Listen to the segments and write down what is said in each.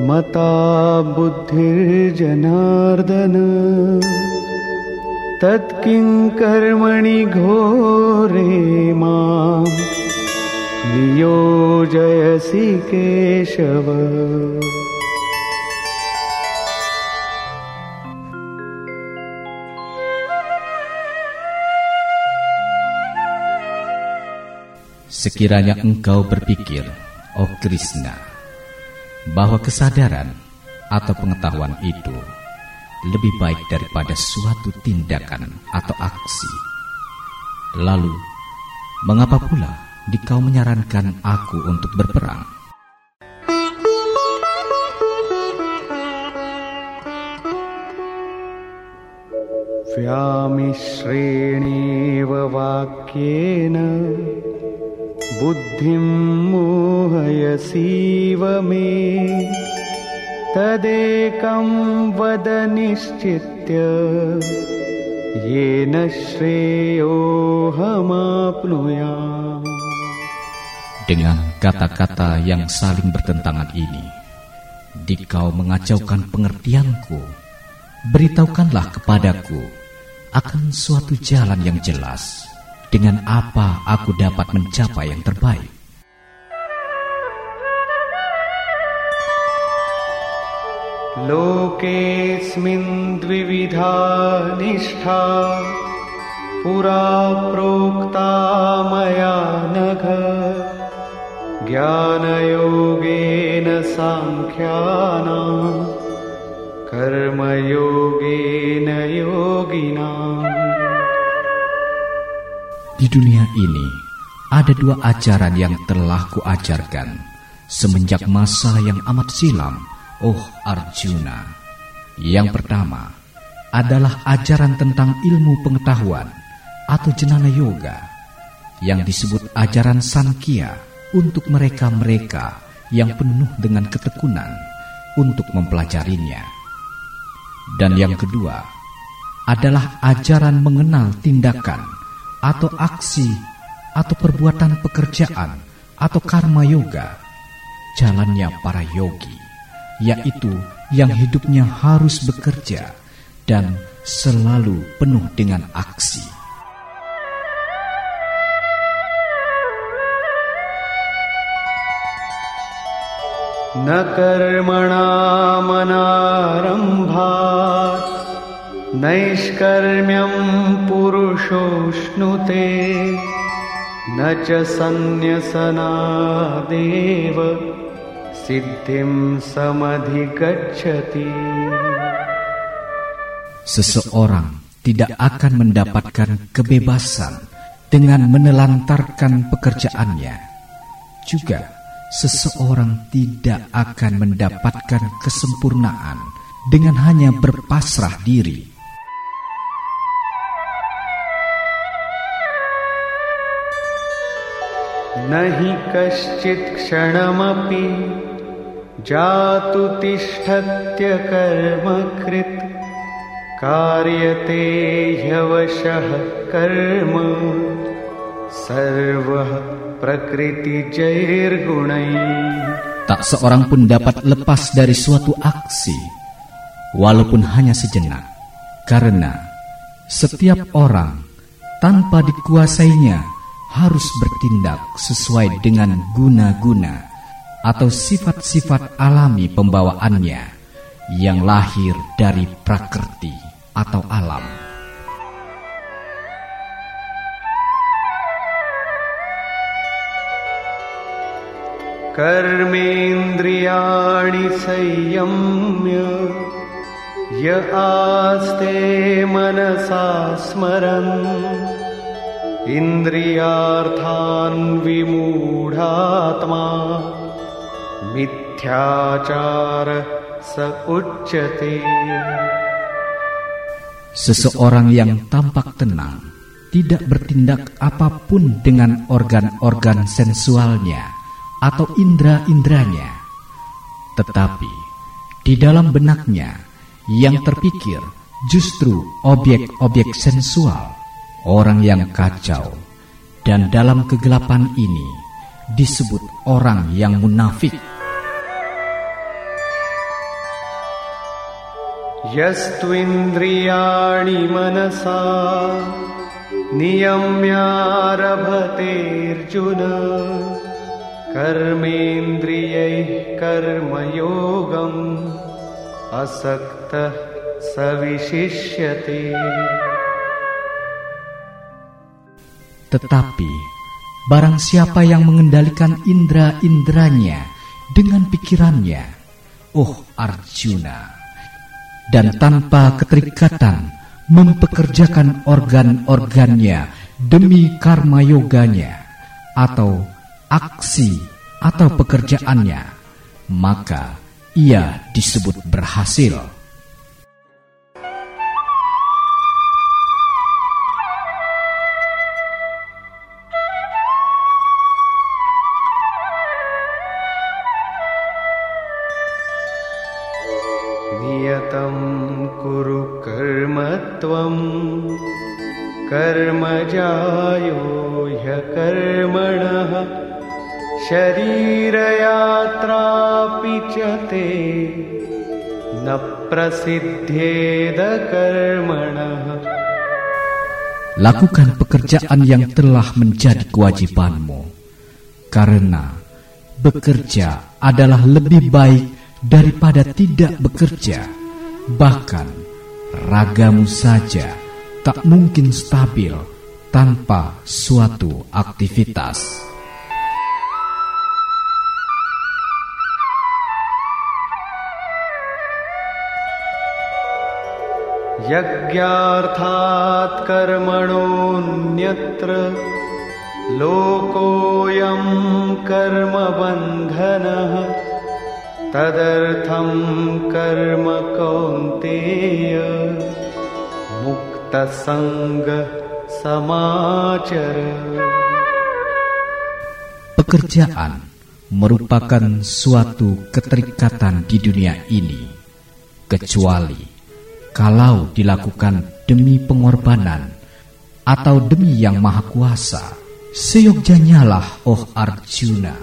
मता बुद्धिर्जनार्दन। तत्किं कर्मणि घोरे मां। नियोजयसि Keshav. Sekiranya engkau berpikir, oh Krishna, bahwa kesadaran atau pengetahuan itu lebih baik daripada suatu tindakan atau aksi. Lalu, mengapa pula dikau menyarankan aku untuk berperang? व्यामिश्रेणेव वाक्येन बुद्धिं मोहयसीव मे तदेकं वद निश्चित्य येन श्रेयोऽहमाप्नुयाम् Dengan kata-kata yang saling bertentangan ini, dikau mengacaukan pengertianku, beritahukanlah kepadaku akan suatu jalan yang jelas dengan apa aku dapat mencapai yang terbaik. लोकेऽस्मिन् द्विविधा निष्ठा पुरा प्रोक्ता मया नघ ज्ञानयोगेन साङ्ख्यानाम् कर्मयोगेन योगिनाम् di dunia ini ada dua ajaran yang telah kuajarkan semenjak masa yang amat silam, oh Arjuna. Yang pertama adalah ajaran tentang ilmu pengetahuan atau jenana yoga yang disebut ajaran Sankhya untuk mereka-mereka yang penuh dengan ketekunan untuk mempelajarinya. Dan yang kedua adalah ajaran mengenal tindakan atau aksi atau perbuatan pekerjaan atau karma yoga, jalannya para yogi, yaitu yang hidupnya harus bekerja dan selalu penuh dengan aksi. न कर्मणामनारम्भात् नैष्कर्म्यं पुरुषोष्णुते न च सन्न्यसनादेव सिद्धिं समधिगच्छति Seseorang tidak akan mendapatkan kebebasan dengan menelantarkan pekerjaannya. Juga, seseorang tidak akan mendapatkan kesempurnaan dengan hanya berpasrah diri. न हि कश्चित् क्षणमपि जातु तिष्ठत्य कर्मकृत् कार्यते ह्यवशः कर्म सर्वः प्रकृतिजैर्गुणैः Tak seorang pun dapat lepas dari suatu aksi, walaupun hanya sejenak, karena setiap orang tanpa dikuasainya harus bertindak sesuai dengan guna-guna atau sifat-sifat alami pembawaannya yang lahir dari prakerti atau alam. कर्मेन्द्रियाणि संयम्य य आस्ते मनसा स्मरन् इन्द्रियार्थान् विमूढात्मा मिथ्याचार स उच्यते Seseorang yang tampak tenang tidak bertindak apapun dengan organ-organ sensualnya atau indera-inderanya, tetapi di dalam benaknya yang terpikir justru objek-objek sensual, orang yang kacau, dan dalam kegelapan ini disebut orang yang munafik. यस्त्विन्द्रियाणि मनसा नियम्यारभतेऽर्जुन कर्मेन्द्रियैः कर्मयोगम् असक्तः स Tetapi barang siapa yang mengendalikan indera-inderanya dengan pikirannya, oh Arjuna, dan tanpa keterikatan mempekerjakan organ-organnya demi karma yoganya atau aksi atau pekerjaannya, maka ia disebut berhasil. Lakukan pekerjaan yang telah menjadi kewajibanmu, karena bekerja adalah lebih baik daripada tidak bekerja. Bahkan ragamu saja tak mungkin stabil tanpa suatu aktivitas. यज्ञार्थात् कर्मणोऽन्यत्र लोकोऽयं कर्मबन्धनः तदर्थं कर्म कौन्तेय मुक्तसङ्गः समाचर Pekerjaan merupakan suatu keterikatan di dunia ini, kecuali kalau dilakukan demi pengorbanan atau demi yang maha kuasa. Seyogjanya lah, oh Arjuna,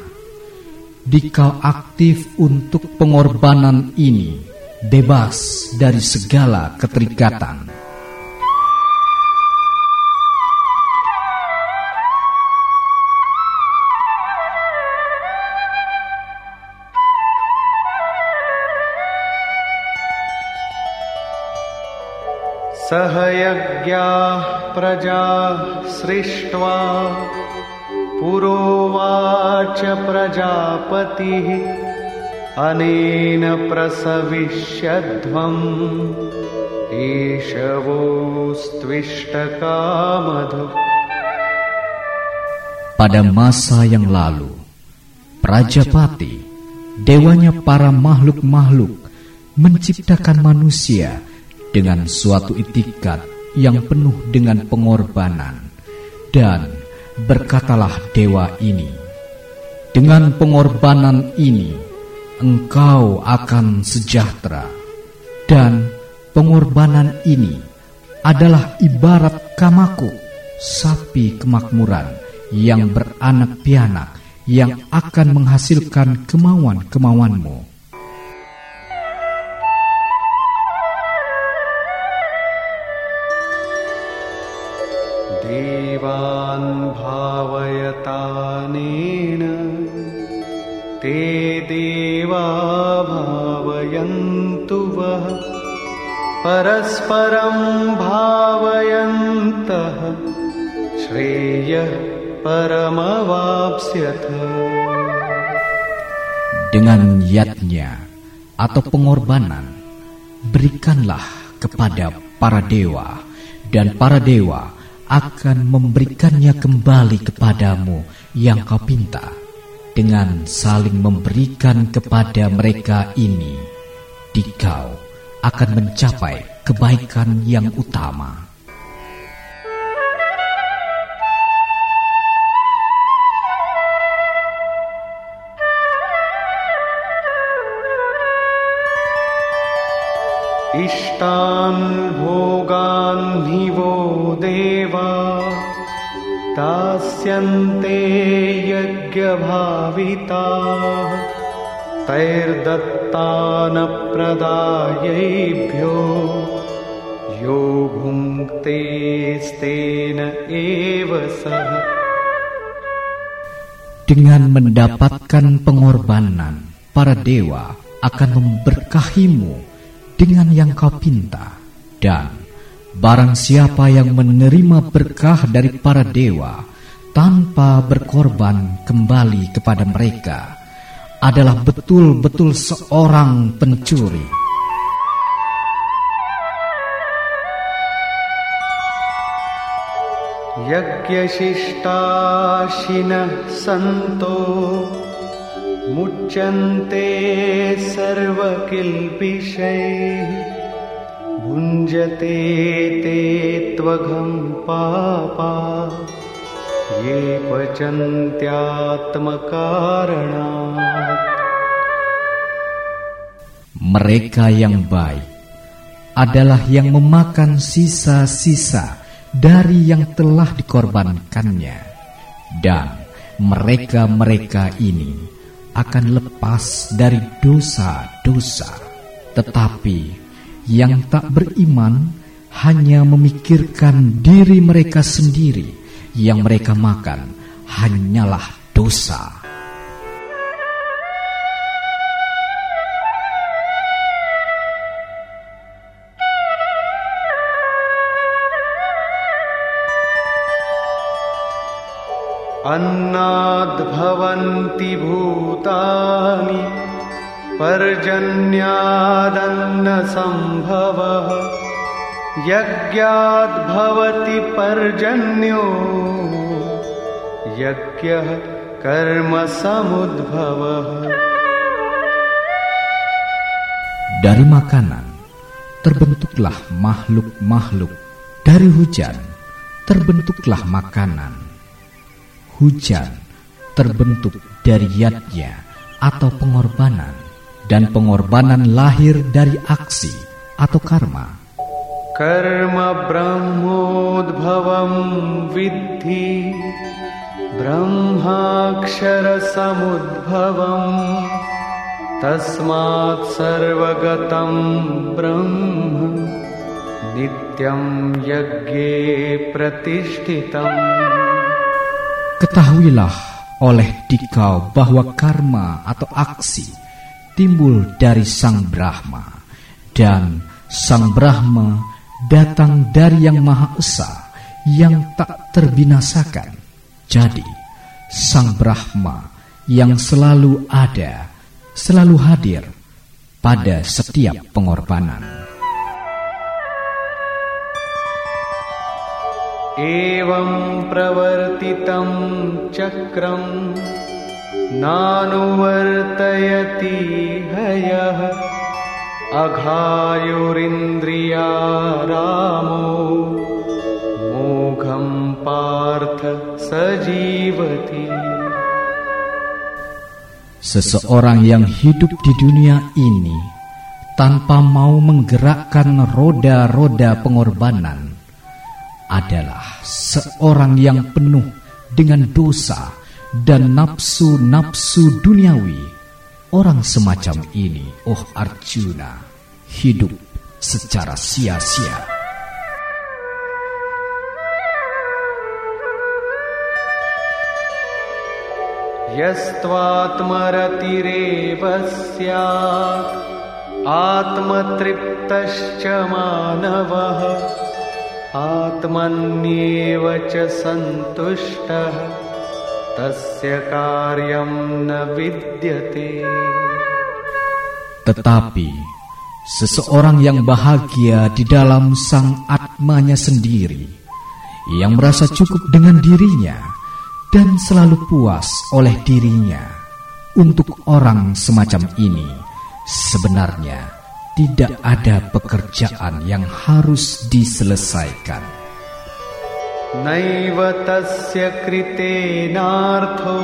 dikau aktif untuk pengorbanan ini, bebas dari segala keterikatan. सह यज्ञाः प्रजा सृष्ट्वा पुरोवाच प्रजापतिः अनेन प्रसविष्यध्वम् एष वोस्त्विष्टकामधु Pada masa yang lalu, Prajapati, dewanya para makhluk-makhluk, menciptakan manusia dengan suatu itikat yang penuh dengan pengorbanan. Dan berkatalah dewa ini, dengan pengorbanan ini, engkau akan sejahtera. Dan pengorbanan ini adalah ibarat kamaku, sapi kemakmuran yang beranak pianak yang akan menghasilkan kemauan-kemauanmu. वः परस्परं भावयन्तः श्रेयः परमवाप्स्यथ Dengan yatnya atau pengorbanan, berikanlah kepada para dewa, dan para dewa akan memberikannya kembali kepadamu yang kau pinta, dengan saling memberikan kepada mereka ini, dikau akan mencapai kebaikan yang utama. इष्टान् भोगान् हि वो देवा दास्यन्ते यज्ञभाविताः तैर्दत्तानप्रदायैभ्यो यो भुङ्क्तेस्तेन एव सः Dengan mendapatkan pengorbanan, para dewa akan memberkahimu dengan yang kau pinta. Dan barang siapa yang menerima berkah dari para dewa tanpa berkorban kembali kepada mereka adalah betul-betul seorang pencuri. यज्ञशिष्टाशिनः सन्तो मुच्यन्ते सर्वकिल्बिषैः भुञ्जते ते त्वघं पापा ये पचन्त्यात्मकारणात् Mereka yang baik adalah yang memakan sisa-sisa dari yang telah dikorbankannya, dan mereka-mereka ini akan lepas dari dosa-dosa. Tetapi yang tak beriman hanya memikirkan diri mereka sendiri, yang mereka makan hanyalah dosa. अन्नाद्भवन्ति भूतानि पर्जन्यादन्नसम्भवः यज्ञाद्भवति पर्जन्यो यज्ञः कर्मसमुद्भवः Dari makanan terbentuklah makhluk-makhluk, dari hujan terbentuklah makanan. Hujan terbentuk dari yatnya atau pengorbanan, dan pengorbanan lahir dari aksi atau karma. कर्म ब्रह्मोद्भवं विद्धि ब्रह्माक्षरसमुद्भवम् तस्मात् सर्वगतं ब्रह्म नित्यं यज्ञे प्रतिष्ठितम् Ketahuilah oleh dikau bahwa karma atau aksi timbul dari Sang Brahma dan Sang Brahma datang dari Yang Maha Esa yang tak terbinasakan. Jadi, Sang Brahma yang selalu ada, selalu hadir pada setiap pengorbanan. एवं प्रवर्तितं चक्रं नानुवर्तयति हयः अघायुरिन्द्रियारामो मोघं पार्थ स जीवति Seseorang yang hidup di dunia ini tanpa mau menggerakkan roda-roda pengorbanan adalah seorang yang penuh dengan dosa dan nafsu-nafsu duniawi. Orang semacam ini, oh Arjuna, hidup secara sia-sia. यस्त्वात्मरतिरेव स्यात् आत्मतृप्तश्च मानवः आत्मन्येव च सन्तुष्टः तस्य कार्यं न विद्यते Tetapi seseorang yang bahagia di dalam sang atmanya sendiri, yang merasa cukup dengan dirinya dan selalu puas oleh dirinya. Untuk orang semacam ini, sebenarnya tidak ada pekerjaan yang harus diselesaikan. नैव तस्य कृतेनार्थो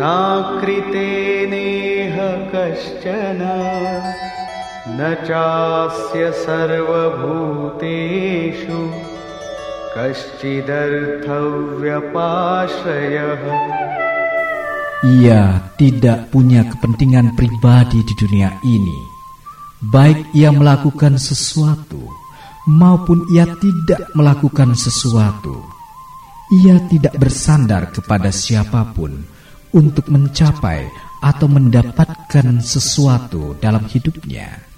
नाकृतेनेह कश्चन न चास्य सर्वभूतेषु कश्चिदर्थव्यपाश्रयः Ia tidak punya kepentingan pribadi di dunia ini, baik ia melakukan sesuatu maupun ia tidak melakukan sesuatu. Ia tidak bersandar kepada siapapun untuk mencapai atau mendapatkan sesuatu dalam hidupnya.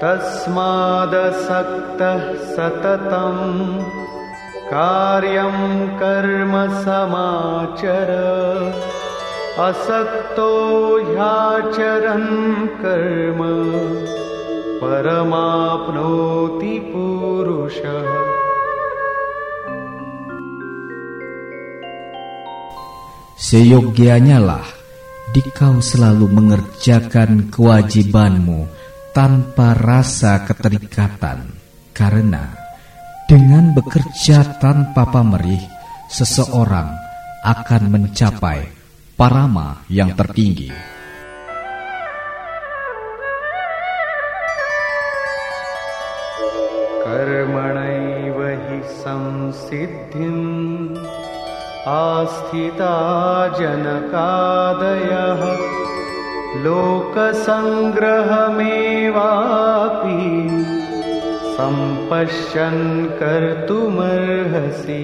तस्मादसक्तः सततं कार्यं कर्म समाचर असक्तो ह्याचरन् कर्म परमाप्नोति पुरुषः Seyogianya lah dikau selalu mengerjakan kewajibanmu tanpa rasa keterikatan, karena dengan bekerja tanpa pamerih, seseorang akan mencapai parama yang tertinggi. कर्मणैव हि संसिद्धिम् आस्थिता जनकादयः लोकसङ्ग्रहमेवापि सम्पश्यन् कर्तुमर्हसि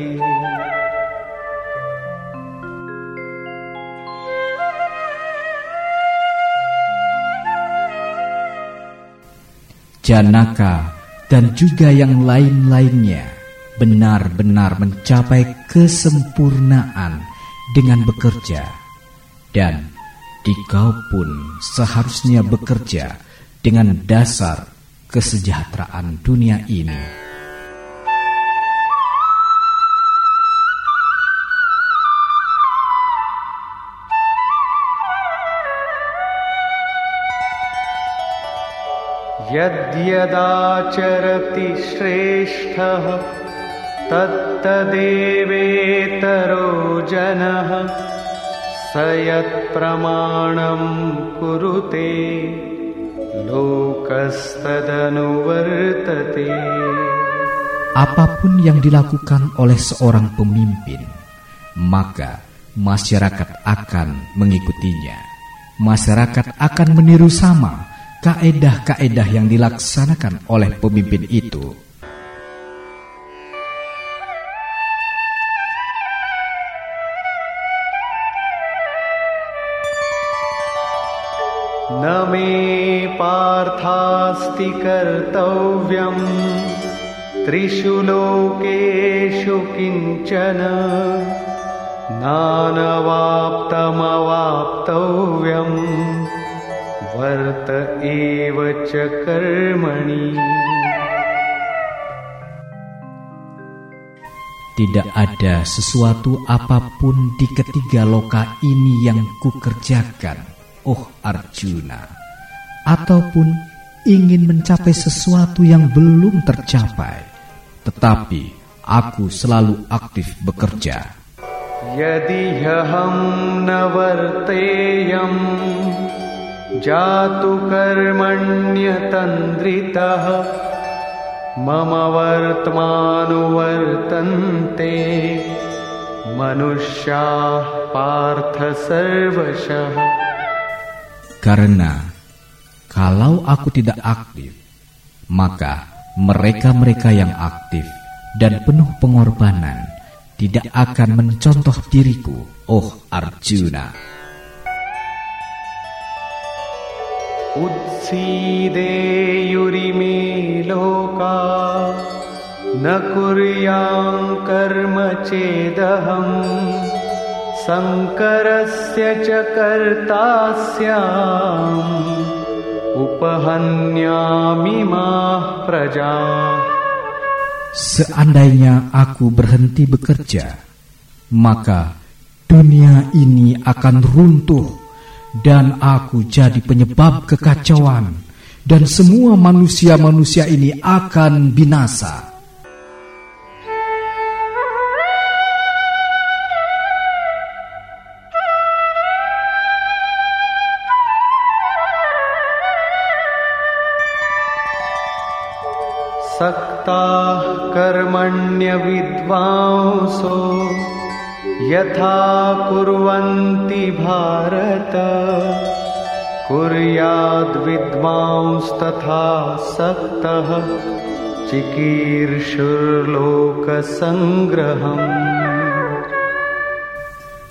Janaka dan juga yang lain-lainnya benar-benar mencapai kesempurnaan dengan bekerja dan dikau pun seharusnya bekerja dengan dasar kesejahteraan dunia ini. यद्यदाचरति श्रेष्ठः तत्तदेवेतरो जनः स यत्प्रमाणं कुरुते लोकस्तदनुवर्तते Apapun yang dilakukan oleh seorang pemimpin, maka masyarakat akan mengikutinya. Masyarakat akan meniru sama kaedah-kaedah yang dilaksanakan oleh pemimpin itu. न मे पार्थास्ति कर्तव्यम् त्रिषु लोकेषु किञ्चन नानवाप्तमवाप्तव्यम् वर्त एव च कर्मणि Tidak ada sesuatu apapun di ketiga loka ini yang kukerjakan, oh Arjuna, ataupun ingin mencapai sesuatu yang belum tercapai, tetapi aku selalu aktif bekerja. यदि ह्यहं न वर्तेयम् जातु कर्मण्यतन्द्रितः मम वर्त्मानुवर्तन्ते मनुष्याः पार्थ सर्वशः Karena kalau aku tidak aktif, maka mereka-mereka yang aktif dan penuh pengorbanan tidak akan mencontoh diriku, oh Arjuna. उत्सीदेयुरिमे लोका न कुर्यां कर्म चेदहम् शङ्करस्य च कर्ता स्याम् उपहन्यामिमाः प्रजा Seandainya aku berhenti bekerja, maka dunia ini akan runtuh dan aku jadi penyebab kekacauan dan semua manusia-manusia ini akan binasa. सक्ताः कर्मण्यविद्वांसो यथा कुर्वन्ति भारत कुर्याद्विद्वांस्तथा सक्तः चिकीर्षुर्लोकसङ्ग्रहम्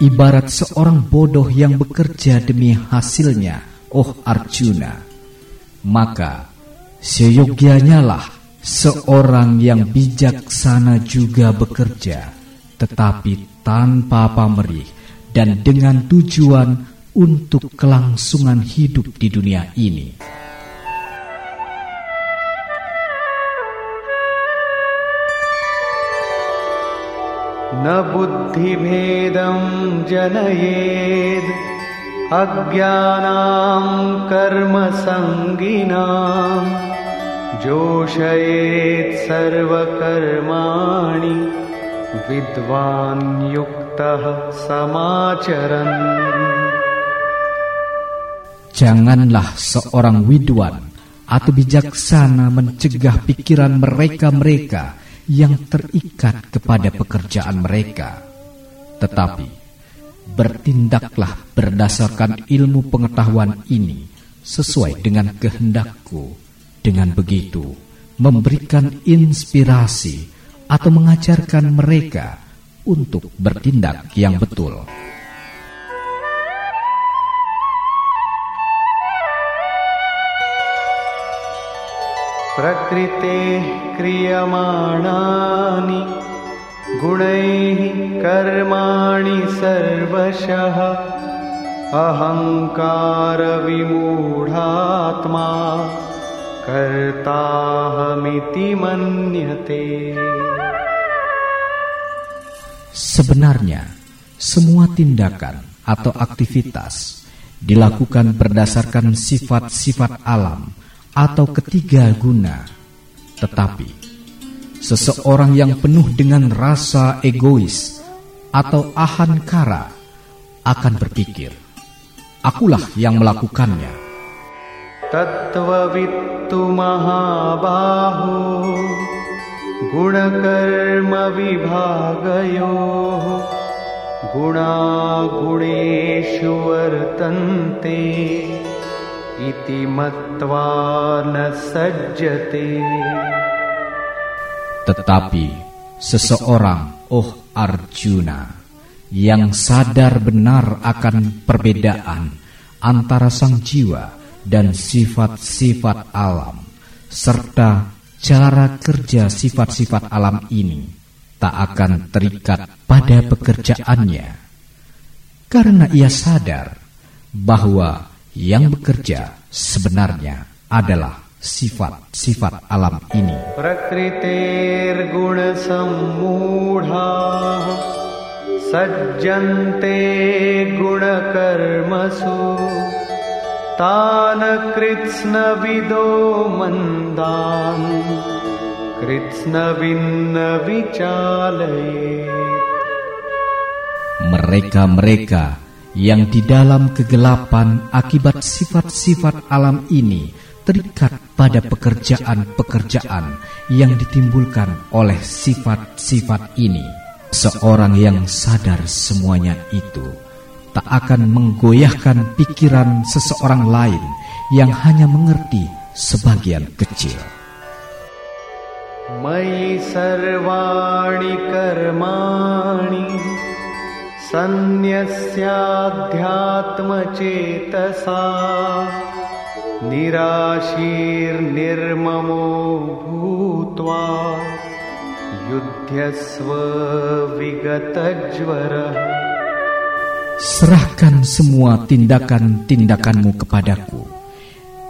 Ibarat seorang bodoh yang bekerja demi hasilnya, oh Arjuna, maka seyogyanya lah seorang yang bijaksana juga bekerja, tetapi tanpa pamrih dan dengan tujuan untuk kelangsungan hidup di dunia ini. न बुद्धिभेदं जनयेद् अज्ञानां कर्मसङ्गिनाम् जोषयेत् सर्वकर्माणि विद्वान् युक्तः समाचरन् Janganlah seorang widwan atau bijaksana mencegah pikiran mereka-mereka yang terikat kepada pekerjaan mereka. Tetapi, bertindaklah berdasarkan ilmu pengetahuan ini sesuai dengan kehendakku. Dengan begitu, memberikan inspirasi atau mengajarkan mereka untuk bertindak yang betul. प्रकृतेः क्रियमाणानि गुणैः कर्माणि सर्वशः अहङ्कारविमूढात्मा कर्ताहमिति मन्यते Sebenarnya, semua tindakan atau aktivitas dilakukan berdasarkan sifat-sifat alam atau ketiga guna. Tetapi, seseorang yang penuh dengan rasa egois atau ahankara akan berpikir, "Akulah yang melakukannya." तत्त्ववित्तु महाबाहो गुणकर्मविभागयोः गुणागुणेषु वर्तन्ते इति मत्वा न सज्जते Tetapi seseorang, oh Arjuna, yang sadar benar akan perbedaan antara sang jiwa dan sifat-sifat alam, serta cara kerja sifat-sifat alam ini tak akan terikat pada pekerjaannya, karena ia sadar bahwa yang bekerja sebenarnya adalah sifat-sifat alam ini. Prakritir guna sammudha sajjante guna karmasu तान् कृत्स्नविदो मन्दान् कृत्स्नविन्न विचालयेत् Mereka-mereka yang di dalam kegelapan akibat sifat-sifat alam ini terikat pada pekerjaan-pekerjaan yang ditimbulkan oleh sifat-sifat ini. Seorang yang sadar semuanya itu tak akan menggoyahkan pikiran seseorang lain yang hanya mengerti sebagian kecil. मयि सर्वाणि कर्माणि सन्न्यस्याध्यात्मचेतसा निराशीर्निर्ममो भूत्वा युध्यस्व विगतज्वरः Serahkan semua tindakan-tindakanmu kepadaku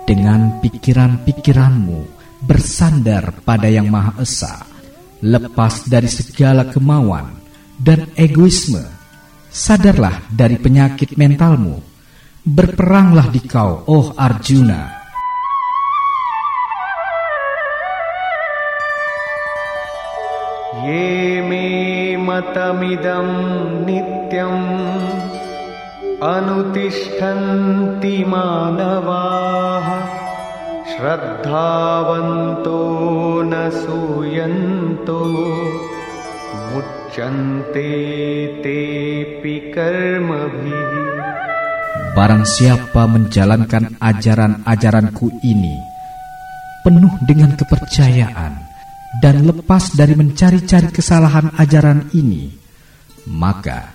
dengan pikiran-pikiranmu bersandar pada Yang Maha Esa, lepas dari segala kemauan dan egoisme. Sadarlah dari penyakit mentalmu. Berperanglah di kau, oh Arjuna. Matamidam nityam अनुतिष्ठन्ति मानवाः श्रद्धावन्तो न सूयन्तो मुच्यन्ते तेऽपि कर्मभिः Barang siapa menjalankan ajaran-ajaranku ini penuh dengan kepercayaan dan lepas dari mencari-cari kesalahan ajaran ini, maka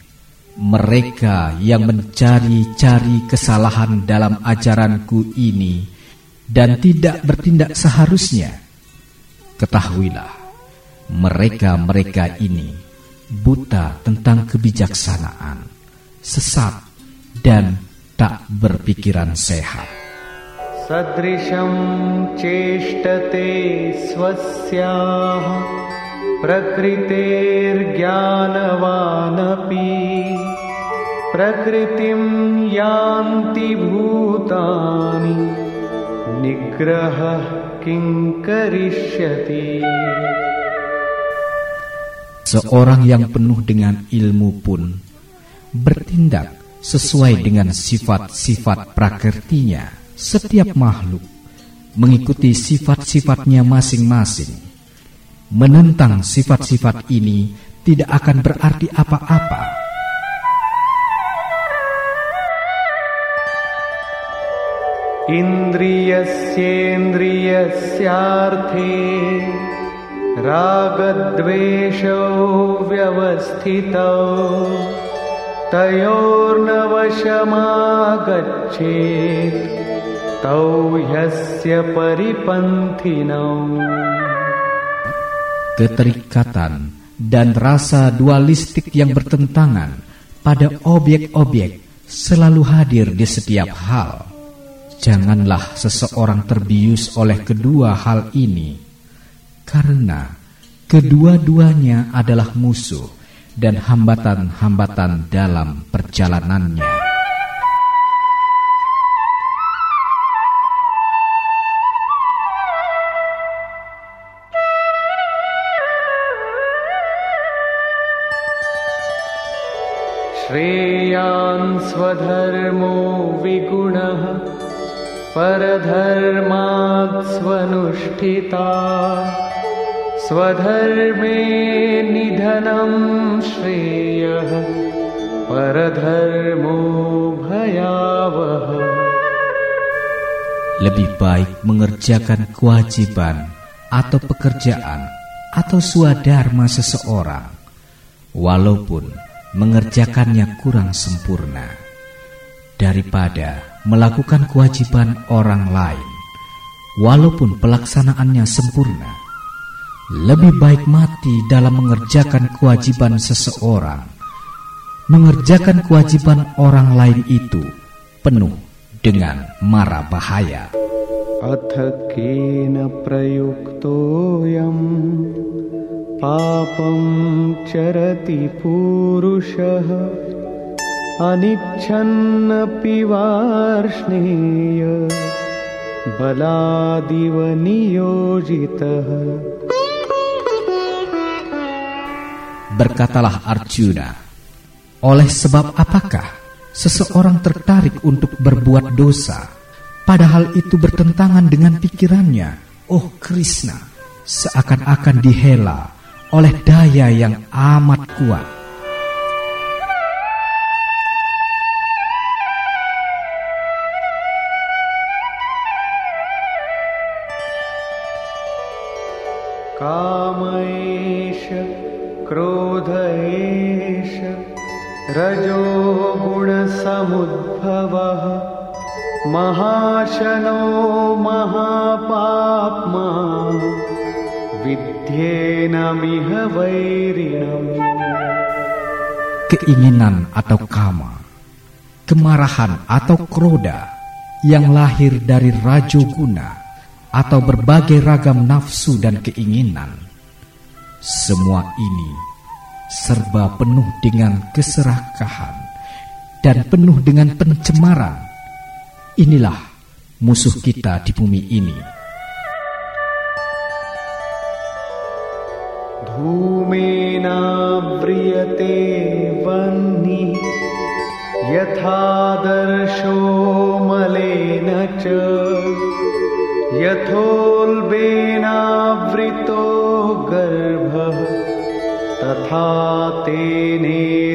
mereka yang mencari-cari kesalahan dalam ajaranku ini dan tidak bertindak seharusnya, ketahuilah, mereka-mereka ini buta tentang kebijaksanaan, sesat, dan tak berpikiran sehat. Sadrisham ceshtate swasyah प्रकृतेर्ज्ञानवानपि प्रकृतिं यान्ति भूतानि निग्रहः किं करिष्यति Seorang yang penuh dengan ilmu pun bertindak sesuai dengan sifat-sifat prakertinya. Setiap makhluk mengikuti sifat-sifatnya masing-masing menentang sifat-sifat ini tidak akan berarti apa-apa. Indriyasyendrayasyarthe ragadvesho vyavasthito तयोर्नवशमागच्छेत् तौ ह्यस्य परिपन्थिनौ keterikatan dan rasa dualistik yang bertentangan pada objek-objek selalu hadir di setiap hal. Janganlah seseorang terbius oleh kedua hal ini, karena kedua-duanya adalah musuh dan hambatan-hambatan dalam perjalanannya. श्रेयान् स्वधर्मो विगुणः परधर्मात् स्वनुष्ठिता स्वधर्मे निधनं श्रेयः परधर्मो भयावह Lebih baik mengerjakan kewajiban atau pekerjaan atau swadharma seseorang walaupun mengerjakannya kurang sempurna daripada melakukan kewajiban orang lain, walaupun pelaksanaannya sempurna. Lebih baik mati dalam mengerjakan kewajiban seseorang. Mengerjakan kewajiban orang lain itu penuh dengan mara bahaya. अथ केन प्रयुक्तोऽयम् पापं चरति पूरुषः अनिच्छन्नपि वार्ष्णेय बलादिव नियोजितः Berkatalah Arjuna, oleh sebab apakah seseorang tertarik untuk berbuat dosa, padahal itu bertentangan dengan pikirannya? Oh Krishna, seakan-akan dihela oleh daya yang amat kuat. गुणसमुद्भवः महाशनो महापाप्मा विद्येनमिह वैरिणम् keinginan atau kama, kemarahan atau kroda yang lahir dari rajoguna atau berbagai ragam nafsu dan keinginan. Semua ini serba penuh dengan keserakahan dan penuh dengan pencemaran. Inilah musuh kita di bumi ini. धूमेनाव्रियते वह्नि यथादर्शो मलेन च यथोल्बेनावृतो गर्भः तथा तेनेदमावृतम्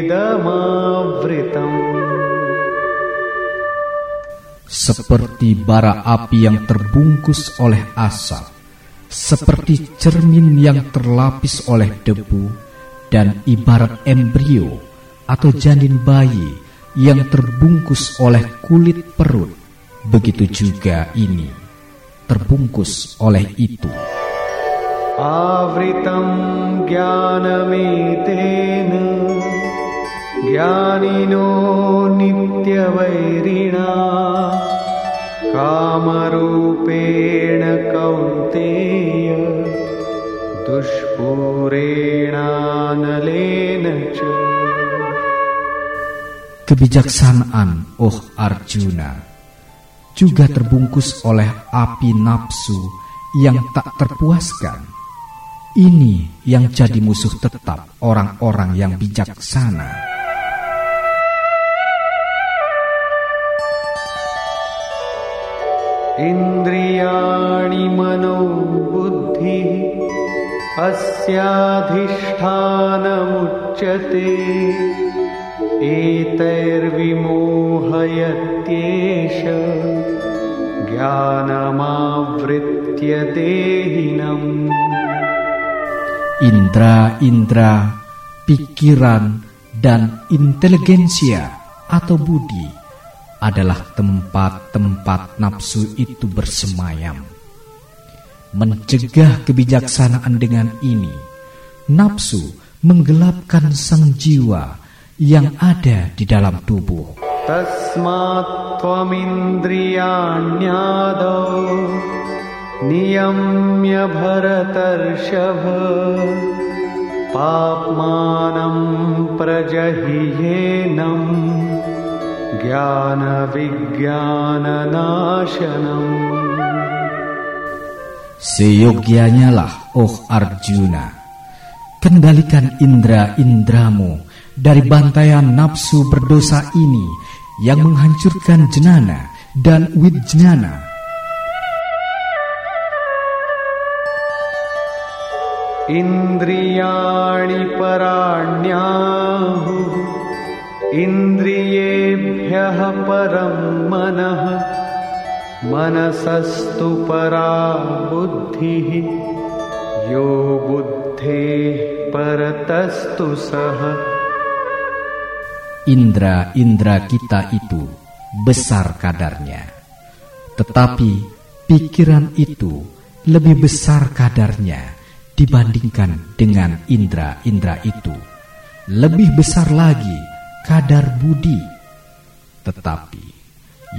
Seperti bara api yang terbungkus oleh asap, seperti cermin yang terlapis oleh debu, dan ibarat embrio atau janin bayi yang terbungkus oleh kulit perut. Begitu juga ini, terbungkus oleh itu. आवृतं ज्ञानमेतेन ज्ञानिनो नित्यवैरिणा कामरूपेण कौन्तेय दुष्पूरेणानलेन च Kebijaksanaan, oh Arjuna, juga terbungkus oleh api nafsu yang tak terpuaskan. Ini yang jadi musuh tetap orang-orang yang bijaksana. इन्द्रियाणि मनो बुद्धिः अस्याधिष्ठानमुच्यते एतैर्विमोहयत्येष ज्ञानमावृत्य देहिनम् Indra-indra, pikiran, dan inteligensia atau budi adalah tempat-tempat nafsu itu bersemayam. Mencegah kebijaksanaan dengan ini, nafsu menggelapkan sang jiwa yang ada di dalam tubuh. तस्मात् त्वमिन्द्रियाण्यादौ नियम्य भरतर्षभ पाप्मानं प्रजहियेनम् ज्ञानविज्ञाननाशनम् Seyogyanya lah, oh Arjuna, kendalikan indra-indramu dari bantaian nafsu berdosa ini yang menghancurkan jenana dan widjnana. इन्द्रियाणि पराण्याहुः इन्द्रियेभ्यः परं मनः मनसस्तु परा बुद्धिः यो बुद्धेः परतस्तु सः Indra-indra kita itu besar kadarnya, tetapi pikiran itu lebih besar kadarnya dibandingkan dengan indra-indra itu. Lebih besar lagi kadar budi, tetapi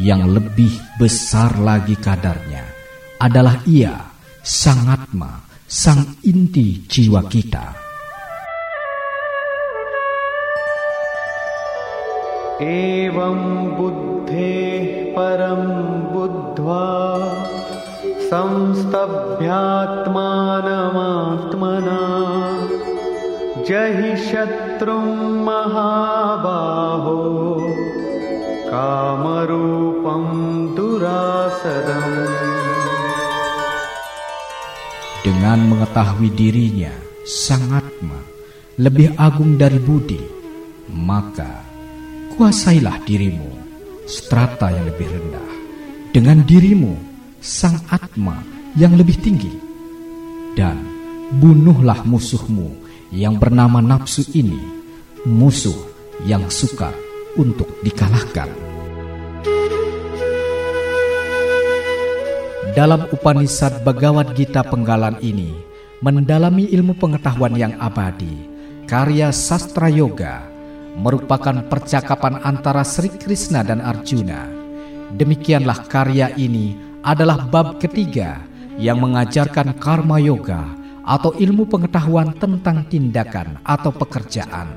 yang lebih besar lagi kadarnya adalah ia, sang Atma, sang inti jiwa kita. एवं बुद्धेः परं बुद्ध्वा संस्तभ्यात्मानमात्मना जहि शत्रुं महाबाहो कामरूपं दुरासदम् dengan mengetahui dirinya sang Atma lebih agung dari budi, maka kuasailah dirimu, strata yang lebih rendah, dengan dirimu sang Atma yang lebih tinggi, dan bunuhlah musuhmu yang bernama nafsu ini, musuh yang sukar untuk dikalahkan. Dalam Upanishad Bhagavad Gita Penggalan ini, mendalami ilmu pengetahuan yang abadi, karya sastra yoga, merupakan percakapan antara Sri Krishna dan Arjuna. Demikianlah karya ini adalah bab ketiga yang mengajarkan karma yoga atau ilmu pengetahuan tentang tindakan atau pekerjaan.